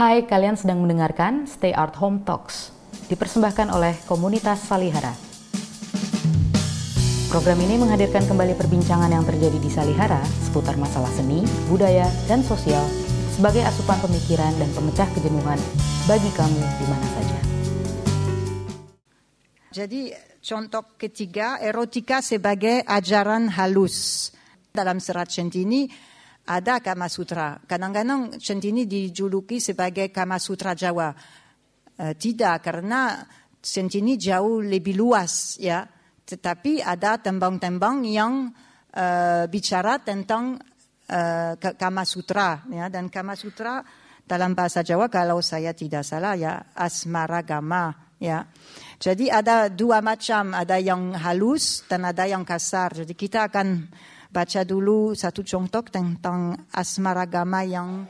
Hai, kalian sedang mendengarkan Stay Art Home Talks, dipersembahkan oleh komunitas Salihara. Program ini menghadirkan kembali perbincangan yang terjadi di Salihara seputar masalah seni, budaya, dan sosial sebagai asupan pemikiran dan pemecah kejenuhan bagi kamu di mana saja. Jadi contoh ketiga, erotika sebagai ajaran halus. Dalam serat Centini ada Kama Sutra. Kadang-kadang Centini dijuluki sebagai Kama Sutra Jawa. Uh, tidak, karena Centini jauh lebih luas ya. Tetapi ada tembang-tembang yang uh, bicara tentang uh, Kama Sutra ya. Dan Kama Sutra dalam bahasa Jawa kalau saya tidak salah ya asmara gama ya. Jadi ada dua macam, ada yang halus dan ada yang kasar. Jadi kita akan baca dulu satu contoh tentang asmaragama yang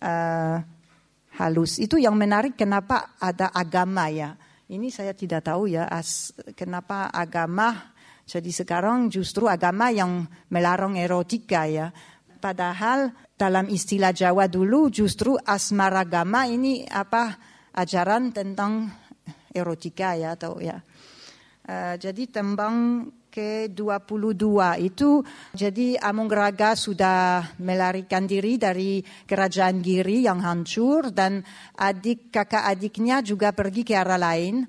uh, halus. Itu yang menarik kenapa ada agama ya. Ini saya tidak tahu ya as, kenapa agama. Jadi sekarang justru agama yang melarang erotika ya. Padahal dalam istilah Jawa dulu justru asmaragama ini apa ajaran tentang erotika ya atau ya. Uh, jadi tembang ke-22 itu jadi Amongraga sudah melarikan diri dari kerajaan Giri yang hancur dan adik kakak adiknya juga pergi ke arah lain.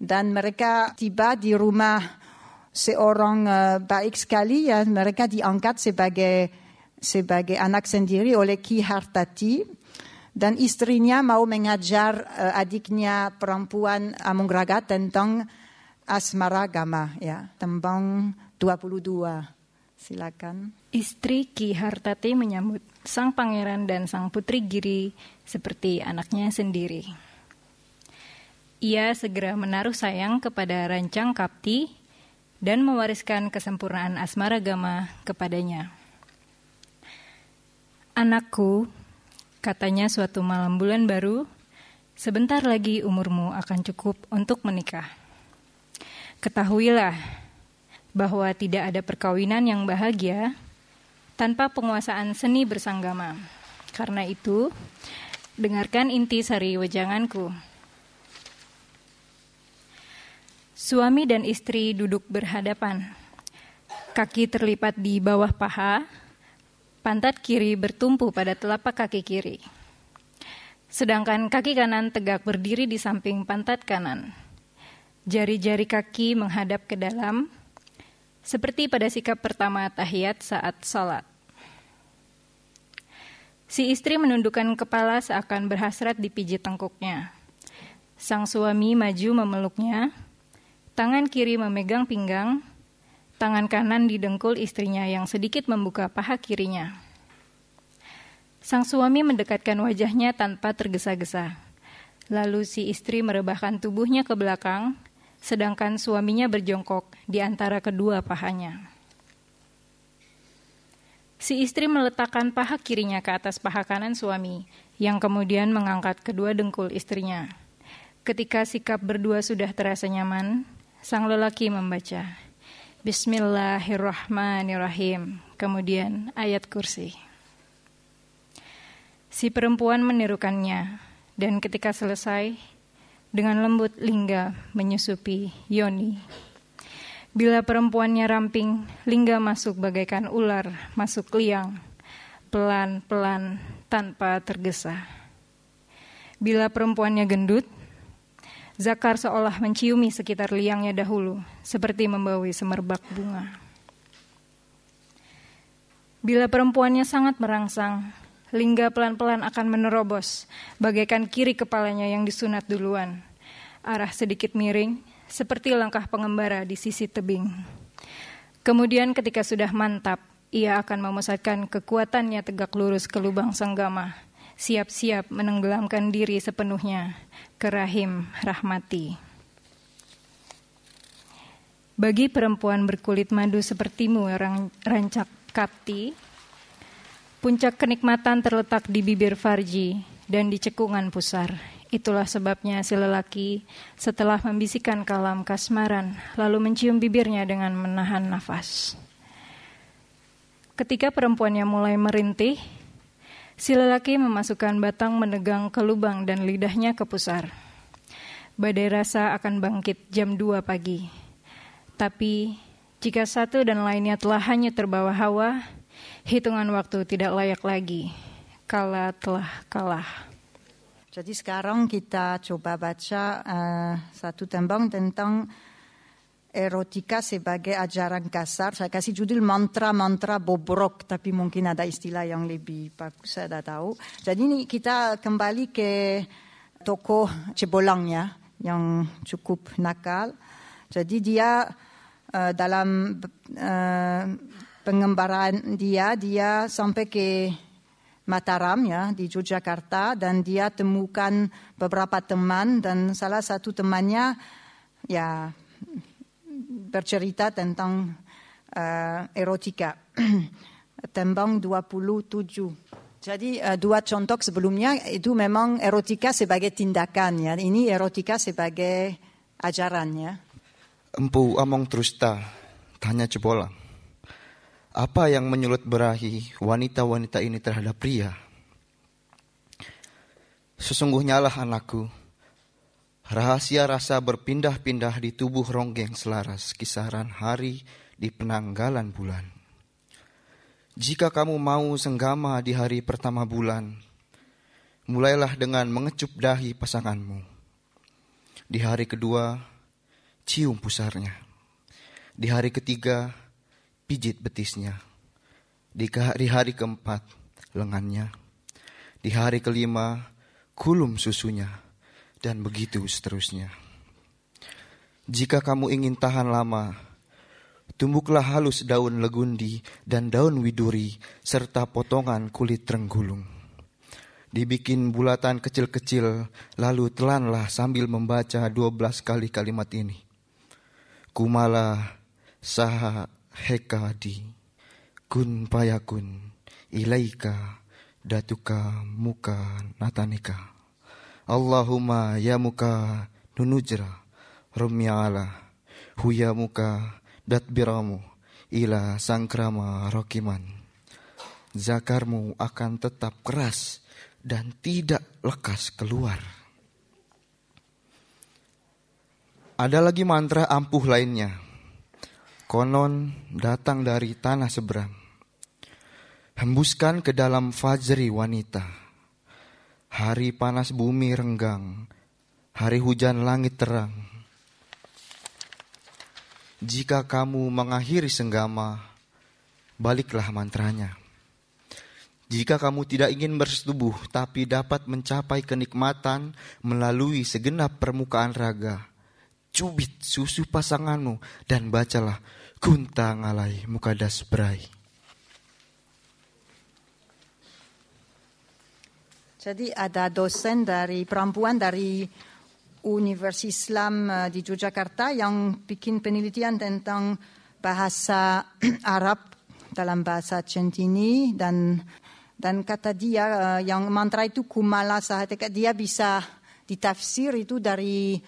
Dan mereka tiba di rumah seorang uh, baik sekali ya. Mereka diangkat sebagai sebagai anak sendiri oleh Ki Hartati. Dan istrinya mau mengajar uh, adiknya perempuan Amongraga tentang asmara gama ya tembang 22 silakan Istri Ki Hartati menyambut sang pangeran dan sang putri Giri seperti anaknya sendiri. Ia segera menaruh sayang kepada rancang Kapti dan mewariskan kesempurnaan asmara gama kepadanya. Anakku, Katanya suatu malam bulan baru, sebentar lagi umurmu akan cukup untuk menikah. Ketahuilah bahwa tidak ada perkawinan yang bahagia tanpa penguasaan seni bersanggama. Karena itu, dengarkan inti sari wejanganku. Suami dan istri duduk berhadapan. Kaki terlipat di bawah paha, Pantat kiri bertumpu pada telapak kaki kiri. Sedangkan kaki kanan tegak berdiri di samping pantat kanan. Jari-jari kaki menghadap ke dalam, seperti pada sikap pertama tahiyat saat sholat. Si istri menundukkan kepala seakan berhasrat dipijit tengkuknya. Sang suami maju memeluknya, tangan kiri memegang pinggang, Tangan kanan didengkul istrinya yang sedikit membuka paha kirinya. Sang suami mendekatkan wajahnya tanpa tergesa-gesa. Lalu si istri merebahkan tubuhnya ke belakang, sedangkan suaminya berjongkok di antara kedua pahanya. Si istri meletakkan paha kirinya ke atas paha kanan suami, yang kemudian mengangkat kedua dengkul istrinya. Ketika sikap berdua sudah terasa nyaman, sang lelaki membaca, Bismillahirrahmanirrahim. Kemudian ayat kursi. Si perempuan menirukannya dan ketika selesai dengan lembut lingga menyusupi Yoni. Bila perempuannya ramping, lingga masuk bagaikan ular masuk liang, pelan-pelan tanpa tergesa. Bila perempuannya gendut, Zakar seolah menciumi sekitar liangnya dahulu, seperti membawa semerbak bunga. Bila perempuannya sangat merangsang, Lingga pelan-pelan akan menerobos, bagaikan kiri kepalanya yang disunat duluan. Arah sedikit miring, seperti langkah pengembara di sisi tebing. Kemudian ketika sudah mantap, ia akan memusatkan kekuatannya tegak lurus ke lubang senggama, siap-siap menenggelamkan diri sepenuhnya ke rahim rahmati. Bagi perempuan berkulit madu sepertimu orang rancak kapti, puncak kenikmatan terletak di bibir Farji dan di cekungan pusar. Itulah sebabnya si lelaki setelah membisikkan kalam kasmaran, lalu mencium bibirnya dengan menahan nafas. Ketika perempuannya mulai merintih, Si lelaki memasukkan batang menegang ke lubang dan lidahnya ke pusar. Badai rasa akan bangkit jam 2 pagi. Tapi jika satu dan lainnya telah hanya terbawa hawa, hitungan waktu tidak layak lagi. Kala telah kalah. Jadi sekarang kita coba baca uh, satu tembang tentang erotika sebagai ajaran kasar. Saya kasih judul mantra-mantra bobrok, tapi mungkin ada istilah yang lebih bagus, saya tidak tahu. Jadi ini kita kembali ke toko Cebolang ya, yang cukup nakal. Jadi dia uh, dalam uh, pengembaraan dia, dia sampai ke Mataram ya di Yogyakarta dan dia temukan beberapa teman dan salah satu temannya ya bercerita tentang uh, erotika. Tembang 27. Jadi uh, dua contoh sebelumnya itu memang erotika sebagai tindakan ya. Ini erotika sebagai ajaran ya. Empu among trusta, tanya cebola. Apa yang menyulut berahi wanita-wanita ini terhadap pria? Sesungguhnya lah anakku, Rahasia rasa berpindah-pindah di tubuh ronggeng selaras kisaran hari di penanggalan bulan. Jika kamu mau senggama di hari pertama bulan, mulailah dengan mengecup dahi pasanganmu. Di hari kedua, cium pusarnya. Di hari ketiga, pijit betisnya. Di hari keempat, lengannya. Di hari kelima, kulum susunya dan begitu seterusnya. Jika kamu ingin tahan lama, tumbuklah halus daun legundi dan daun widuri serta potongan kulit renggulung. Dibikin bulatan kecil-kecil, lalu telanlah sambil membaca dua belas kali kalimat ini. Kumala saha hekadi kun payakun ilaika datuka muka natanika. Allahumma ya muka nunujra rumya ala huya muka datbiramu ila sangkrama rokiman. Zakarmu akan tetap keras dan tidak lekas keluar. Ada lagi mantra ampuh lainnya. Konon datang dari tanah seberang. Hembuskan ke dalam fajri wanita Hari panas bumi renggang, hari hujan langit terang. Jika kamu mengakhiri senggama, baliklah mantranya. Jika kamu tidak ingin bersetubuh tapi dapat mencapai kenikmatan melalui segenap permukaan raga, cubit susu pasanganmu dan bacalah kunta ngalai mukadas berai. Jadi ada dosen dari perempuan dari Universitas Islam eh, di Yogyakarta yang bikin penelitian tentang bahasa Arab dalam bahasa Centini dan dan kata dia eh, yang mantra itu kumala sahatika dia bisa ditafsir itu dari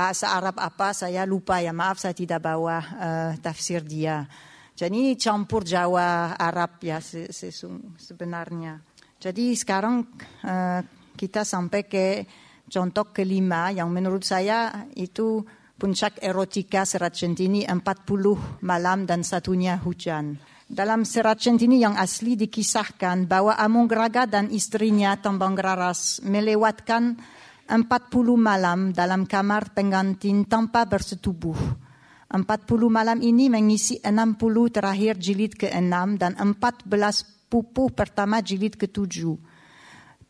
bahasa Arab apa saya lupa ya maaf saya tidak bawa uh, tafsir dia. Jadi ini campur Jawa Arab ya sebenarnya. Jadi sekarang uh, kita sampai ke contoh kelima yang menurut saya itu puncak erotika serat centini 40 malam dan satunya hujan. Dalam serat centini yang asli dikisahkan bahwa Amonggraga dan istrinya Tambanggraras melewatkan 40 malam dalam kamar pengantin tanpa bersetubuh. 40 malam ini mengisi 60 terakhir jilid ke-6 dan 14 pupuh pertama jilid ketujuh.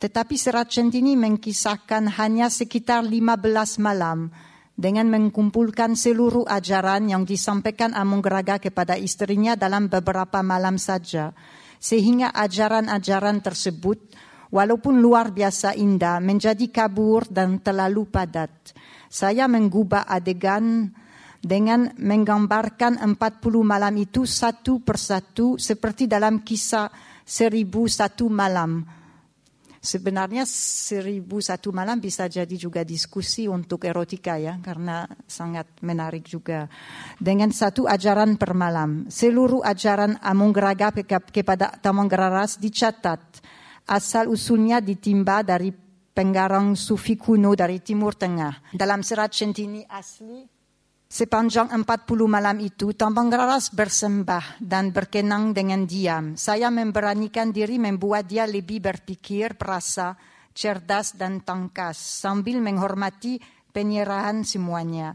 Tetapi serat centini mengkisahkan hanya sekitar 15 malam dengan mengkumpulkan seluruh ajaran yang disampaikan Amungraga kepada istrinya dalam beberapa malam saja. Sehingga ajaran-ajaran tersebut walaupun luar biasa indah menjadi kabur dan terlalu padat. Saya menggubah adegan dengan menggambarkan 40 malam itu satu persatu seperti dalam kisah seribu satu malam. Sebenarnya seribu satu malam bisa jadi juga diskusi untuk erotika ya, karena sangat menarik juga. Dengan satu ajaran per malam, seluruh ajaran Amungraga kepada Tamangraras dicatat. Asal usulnya ditimba dari penggarang sufi kuno dari Timur Tengah. Dalam serat centini asli, sepanjang 40 malam itu, Tambang Raras bersembah dan berkenang dengan diam. Saya memberanikan diri membuat dia lebih berpikir, perasa, cerdas dan tangkas, sambil menghormati penyerahan semuanya.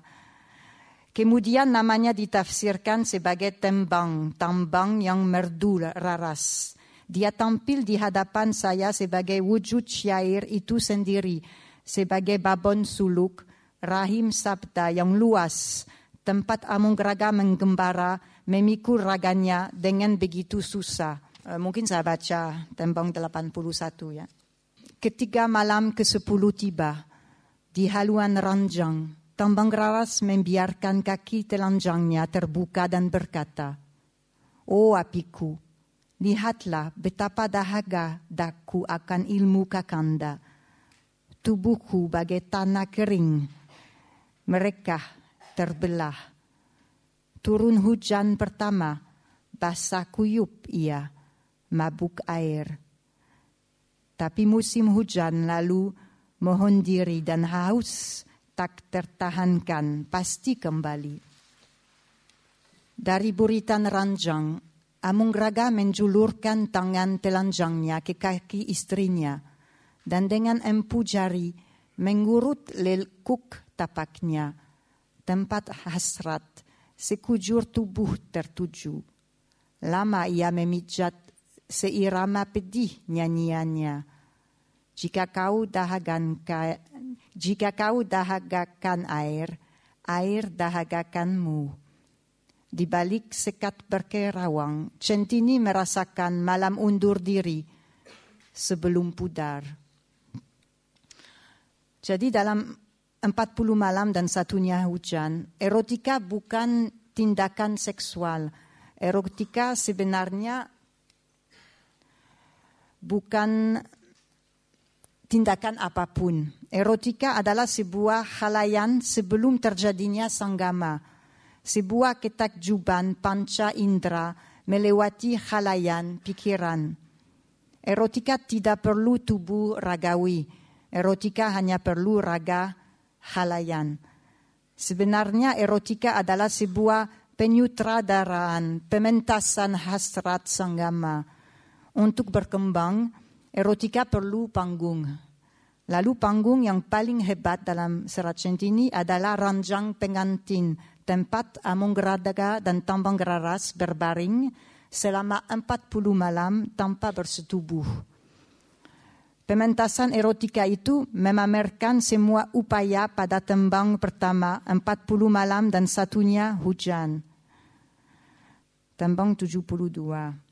Kemudian namanya ditafsirkan sebagai tembang, tambang yang merdu raras. Dia tampil di hadapan saya sebagai wujud syair itu sendiri, sebagai babon suluk, rahim sabda yang luas, tempat amung raga menggembara, memikul raganya dengan begitu susah. Uh, mungkin saya baca tembang 81 ya. Ketika malam ke-10 tiba, di haluan ranjang, Tambang Raras membiarkan kaki telanjangnya terbuka dan berkata, Oh apiku, lihatlah betapa dahaga daku akan ilmu kakanda. Tubuhku bagai tanah kering. Mereka terbelah. Turun hujan pertama, basah kuyup ia, mabuk air. Tapi musim hujan lalu mohon diri dan haus tak tertahankan pasti kembali. Dari buritan ranjang, Amung Raga menjulurkan tangan telanjangnya ke kaki istrinya dan dengan empu jari mengurut lelkuk tapaknya, tempat hasrat sekujur tubuh tertuju. Lama ia memijat seirama pedih nyanyiannya. Jika kau dahagan jika kau dahagakan air, air dahagakanmu. Di balik sekat berkerawang, Centini merasakan malam undur diri sebelum pudar. Jadi dalam 40 malam dan satunya hujan, erotika bukan tindakan seksual. Erotika sebenarnya bukan tindakan apa pun. Erotika adalah sebuah halayan sebelum terjadinya sanggama, sebuah ketakjuban panca indera melewati halayan pikiran. Erotika tidak perlu tubuh ragawi, erotika hanya perlu raga halayan. Sebenarnya erotika adalah sebuah penyutradaraan, pementasan hasrat sanggama. Untuk berkembang, erotika perlu panggung. Lalu panggung yang paling hebat dalam serat centini adalah ranjang pengantin, tempat Among Gradaga dan Tambang Raras berbaring selama 40 malam tanpa bersetubuh. Pementasan erotika itu memamerkan semua upaya pada tembang pertama 40 malam dan satunya hujan. Tembang 72.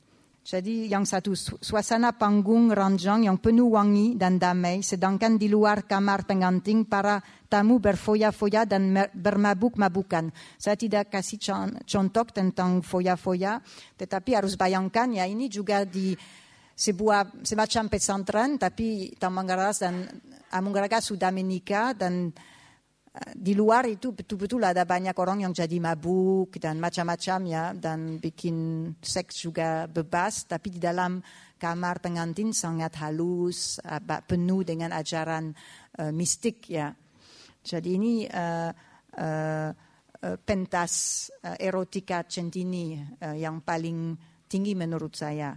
Jadi yang satu suasana panggung ranjang yang penuh wangi dan damai, sedangkan di luar kamar pengantin para tamu berfoya-foya dan bermabuk-mabukan. Saya tidak kasih contoh tentang foya-foya, tetapi harus bayangkan ya ini juga di sebuah semacam pesantren, tapi Tamanggaras dan Amunggaraga sudah menikah dan di luar itu betul-betul ada banyak orang yang jadi mabuk dan macam-macam ya dan bikin seks juga bebas tapi di dalam kamar pengantin sangat halus penuh dengan ajaran uh, mistik ya. Jadi ini uh, uh, pentas uh, erotika centini uh, yang paling tinggi menurut saya.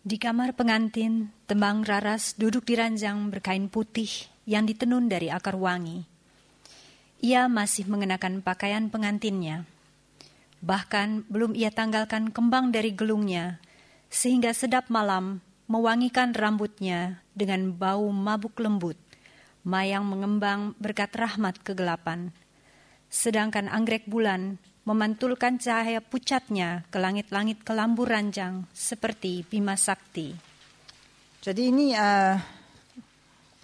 Di kamar pengantin tembang raras duduk di ranjang berkain putih yang ditenun dari akar wangi ia masih mengenakan pakaian pengantinnya. Bahkan belum ia tanggalkan kembang dari gelungnya, sehingga sedap malam mewangikan rambutnya dengan bau mabuk lembut, mayang mengembang berkat rahmat kegelapan. Sedangkan anggrek bulan memantulkan cahaya pucatnya ke langit-langit kelambu ranjang seperti Bima Sakti. Jadi ini uh,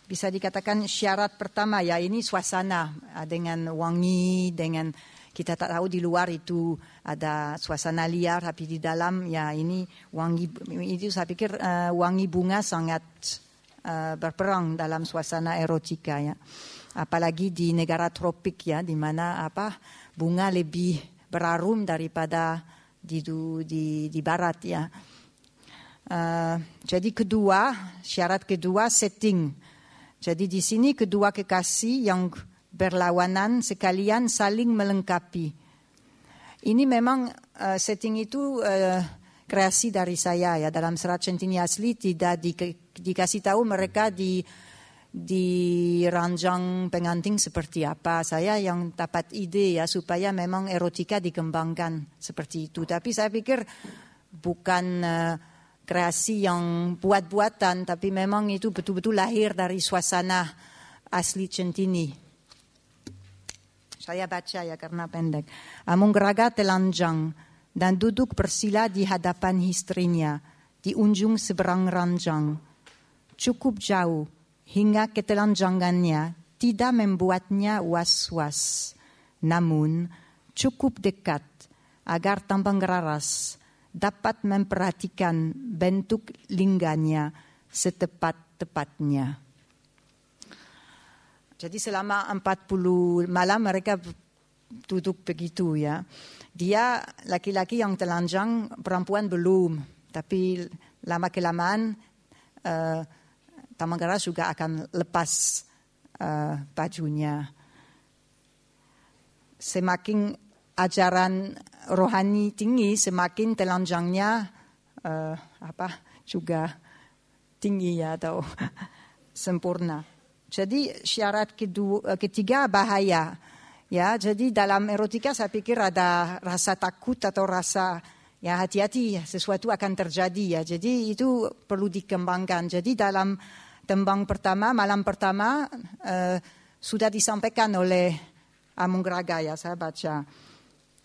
bisa dikatakan syarat pertama ya ini suasana ah, dengan wangi dengan kita tak tahu di luar itu ada suasana liar tapi di dalam ya ini wangi itu saya pikir uh, wangi bunga sangat uh, berperang dalam suasana erotika ya apalagi di negara tropik ya di mana apa bunga lebih berarum daripada di di, di barat ya Uh, jadi kedua, syarat kedua setting. Jadi di sini kedua kekasih yang berlawanan sekalian saling melengkapi. Ini memang uh, setting itu uh, kreasi dari saya ya dalam serat centini asli tidak di, dikasih tahu mereka di di ranjang pengantin seperti apa. Saya yang dapat ide ya supaya memang erotika dikembangkan seperti itu. Tapi saya pikir bukan uh, kreasi yang buat-buatan, tapi memang itu betul-betul lahir dari suasana asli centini. Saya baca ya karena pendek. Amung geraga telanjang dan duduk bersila di hadapan istrinya di unjung seberang ranjang. Cukup jauh hingga ketelanjangannya tidak membuatnya was-was. Namun cukup dekat agar tambang raras dapat memperhatikan bentuk lingganya setepat-tepatnya. Jadi selama 40 malam mereka duduk begitu ya. Dia laki-laki yang telanjang, perempuan belum. Tapi lama kelamaan uh, Tamanggara juga akan lepas uh, bajunya. Semakin ajaran rohani tinggi, semakin telanjangnya uh, apa juga tinggi ya atau sempurna. Jadi syarat kedua, ketiga bahaya. Ya, jadi dalam erotika saya pikir ada rasa takut atau rasa ya hati-hati sesuatu akan terjadi ya. Jadi itu perlu dikembangkan. Jadi dalam tembang pertama, malam pertama uh, sudah disampaikan oleh Amung Raga ya, saya baca.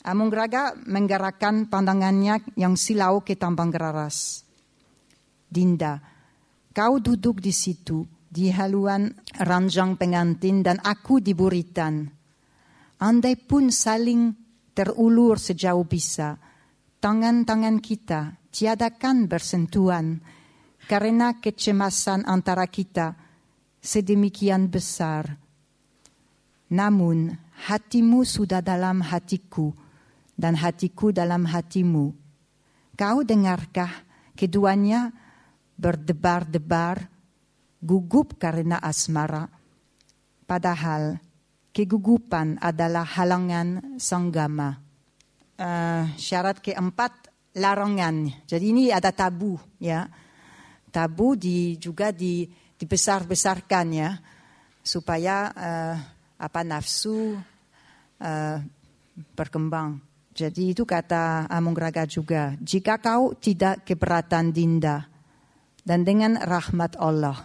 Amung Raga menggerakkan pandangannya yang silau ke tambang raras. Dinda, kau duduk di situ, di haluan ranjang pengantin dan aku di buritan. Andai pun saling terulur sejauh bisa, tangan-tangan kita tiadakan bersentuhan, karena kecemasan antara kita sedemikian besar. Namun hatimu sudah dalam hatiku dan hatiku dalam hatimu. Kau dengarkah keduanya berdebar-debar, gugup karena asmara, padahal kegugupan adalah halangan sanggama. Uh, syarat keempat larangan. Jadi ini ada tabu ya tabu di, juga di, dibesar-besarkan ya supaya uh, apa nafsu uh, berkembang. Jadi itu kata Amung Raga juga. Jika kau tidak keberatan dinda dan dengan rahmat Allah,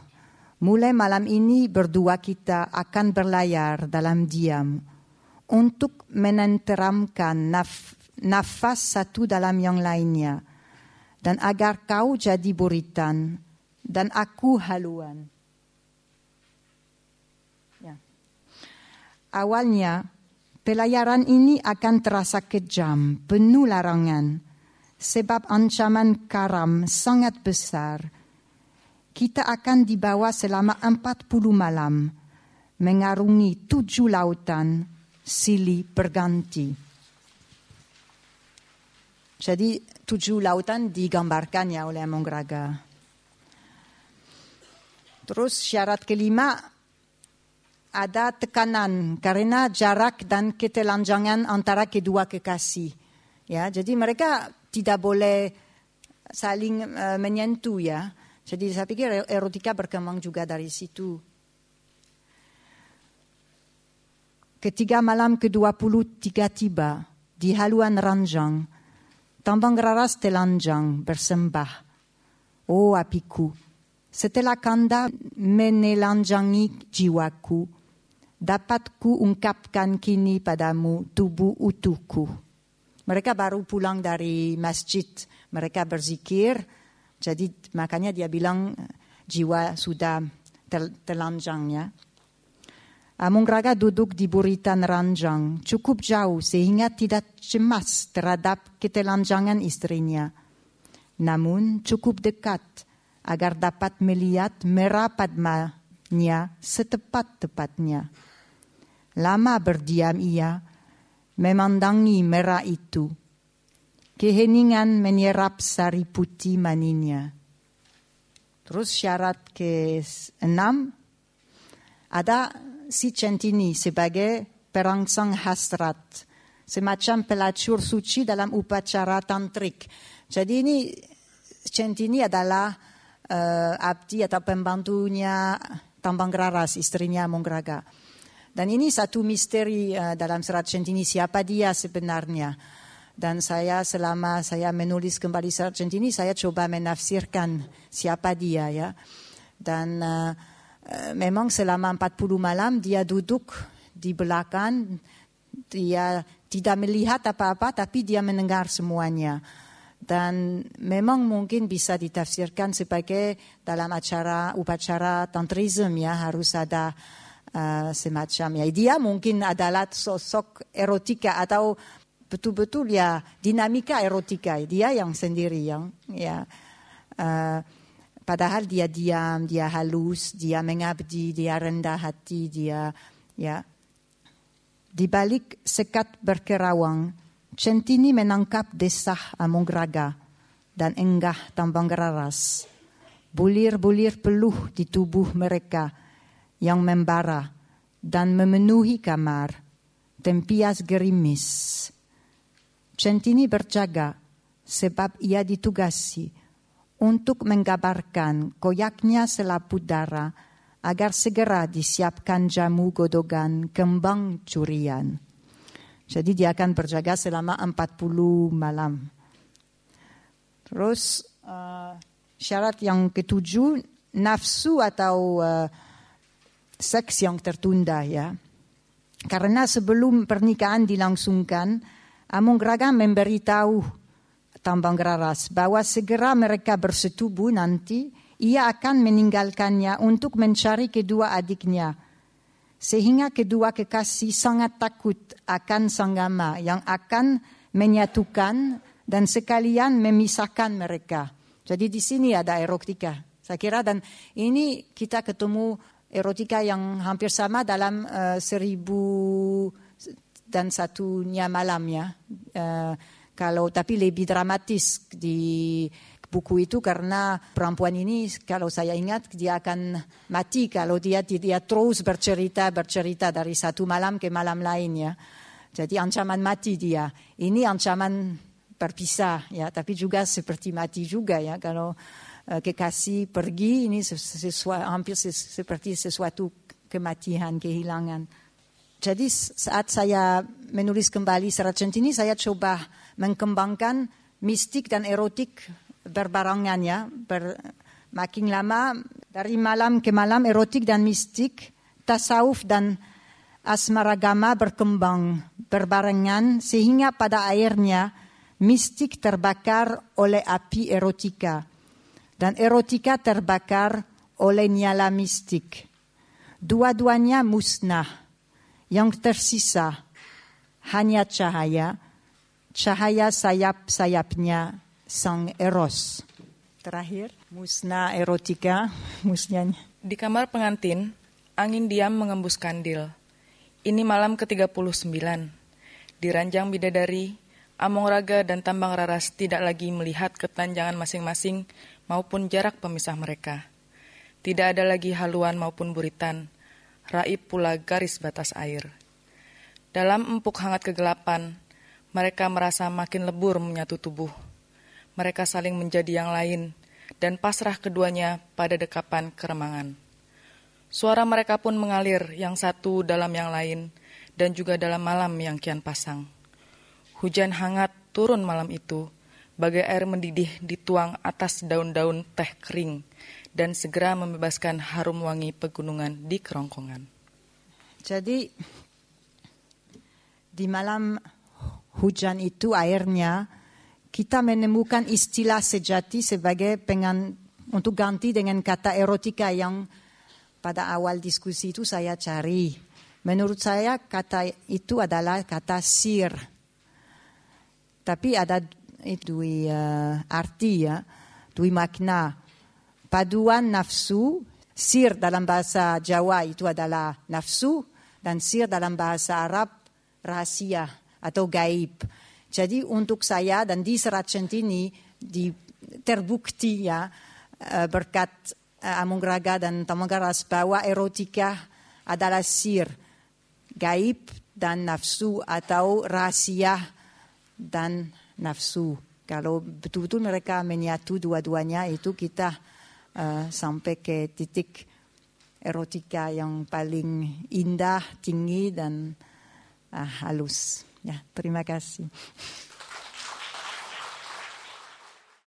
mulai malam ini berdua kita akan berlayar dalam diam untuk menenteramkan naf nafas satu dalam yang lainnya dan agar kau jadi buritan dan aku haluan. Ya. Awalnya, pelayaran ini akan terasa kejam, penuh larangan, sebab ancaman karam sangat besar. Kita akan dibawa selama empat puluh malam, mengarungi tujuh lautan, silih berganti. Jadi tujuh lautan digambarkannya oleh Mongraga. Terus syarat kelima ada tekanan karena jarak dan ketelanjangan antara kedua kekasih. Ya, jadi mereka tidak boleh saling uh, menyentuh ya. Jadi saya pikir erotika berkembang juga dari situ. Ketiga malam ke-23 tiba di haluan ranjang Tambang raras telanjang bersembah. Oh apiku, setelah kanda menelanjangi jiwaku, dapat ku ungkapkan kini padamu tubuh utuhku. Mereka baru pulang dari masjid, mereka berzikir, jadi makanya dia bilang jiwa sudah telanjangnya. Amung Raga duduk di buritan ranjang, cukup jauh sehingga tidak cemas terhadap ketelanjangan istrinya. Namun cukup dekat agar dapat melihat merapatnya setepat-tepatnya. Lama berdiam ia, memandangi merah itu. Keheningan menyerap sari putih maninya. Terus syarat ke-6 ada si centini sebagai perangsang hasrat. Semacam pelacur suci dalam upacara tantrik. Jadi ini centini adalah uh, abdi atau pembantunya Tambang Raras, istrinya Mongraga. Dan ini satu misteri uh, dalam serat centini siapa dia sebenarnya. Dan saya selama saya menulis kembali serat centini, saya coba menafsirkan siapa dia ya. Dan uh, memang selama 40 malam dia duduk di belakang, dia tidak melihat apa-apa, tapi dia mendengar semuanya. Dan memang mungkin bisa ditafsirkan sebagai dalam acara upacara tantrism ya harus ada uh, semacam ya. Dia mungkin adalah sosok erotika atau betul-betul ya dinamika erotika dia yang sendiri yang ya. Uh, padahal dia diam dia halus dia mengabdi dia rendah hati dia ya. Di balik sekat berkerawang centini menangkap desah Amongraga dan enggah tambang raras. Bulir-bulir peluh di tubuh mereka yang membara dan memenuhi kamar tempias gerimis Centini berjaga sebab ia ditugasi untuk menggabarkan koyaknya selaput darah agar segera disiapkan jamu godogan kembang curian. Jadi dia akan berjaga selama 40 malam. Terus uh, syarat yang ketujuh nafsu atau uh, seks yang tertunda ya. Karena sebelum pernikahan dilangsungkan, Amung Raga memberitahu Tambang Raras bahwa segera mereka bersetubuh nanti ia akan meninggalkannya untuk mencari kedua adiknya. Sehingga kedua kekasih sangat takut akan sanggama yang akan menyatukan dan sekalian memisahkan mereka. Jadi di sini ada erotika. Saya kira dan ini kita ketemu erotika yang hampir sama dalam uh, seribu dan satunya malamnya. Uh, kalau tapi lebih dramatis di buku itu karena perempuan ini kalau saya ingat dia akan mati kalau dia dia terus bercerita bercerita dari satu malam ke malam lainnya. Jadi ancaman mati dia. Ini ancaman berpisah ya, tapi juga seperti mati juga ya kalau kekasih pergi ini sesuatu hampir seperti sesuatu kematian kehilangan. Jadi saat saya menulis kembali serat centini, saya coba mengembangkan mistik dan erotik berbarengan ya. Ber, makin lama dari malam ke malam erotik dan mistik, tasawuf dan asmaragama berkembang berbarengan sehingga pada akhirnya mistik terbakar oleh api erotika dan erotika terbakar oleh nyala mistik. Dua-duanya musnah yang tersisa hanya cahaya, cahaya sayap-sayapnya sang eros. Terakhir, musnah erotika, musnahnya. Di kamar pengantin, angin diam mengembus kandil. Ini malam ke-39. Di ranjang bidadari, Among Raga dan Tambang Raras tidak lagi melihat ketanjangan masing-masing maupun jarak pemisah mereka. Tidak ada lagi haluan maupun buritan, raib pula garis batas air. Dalam empuk hangat kegelapan, mereka merasa makin lebur menyatu tubuh. Mereka saling menjadi yang lain, dan pasrah keduanya pada dekapan keremangan. Suara mereka pun mengalir yang satu dalam yang lain, dan juga dalam malam yang kian pasang. Hujan hangat turun malam itu, bagai air mendidih dituang atas daun-daun teh kering, dan segera membebaskan harum wangi pegunungan di kerongkongan. Jadi di malam hujan itu airnya kita menemukan istilah sejati sebagai pengen untuk ganti dengan kata erotika yang pada awal diskusi itu saya cari. Menurut saya kata itu adalah kata sir. Tapi ada itu uh, arti ya, dua makna paduan nafsu, sir dalam bahasa Jawa itu adalah nafsu, dan sir dalam bahasa Arab rahasia atau gaib. Jadi untuk saya dan di serat centini di terbukti ya uh, berkat Amung Raga dan Tamanggaras bahwa erotika adalah sir, gaib dan nafsu atau rahasia dan nafsu. Kalau betul-betul mereka menyatu dua-duanya itu kita uh, sampai ke titik erotika yang paling indah, tinggi dan uh, halus. Ya, terima kasih.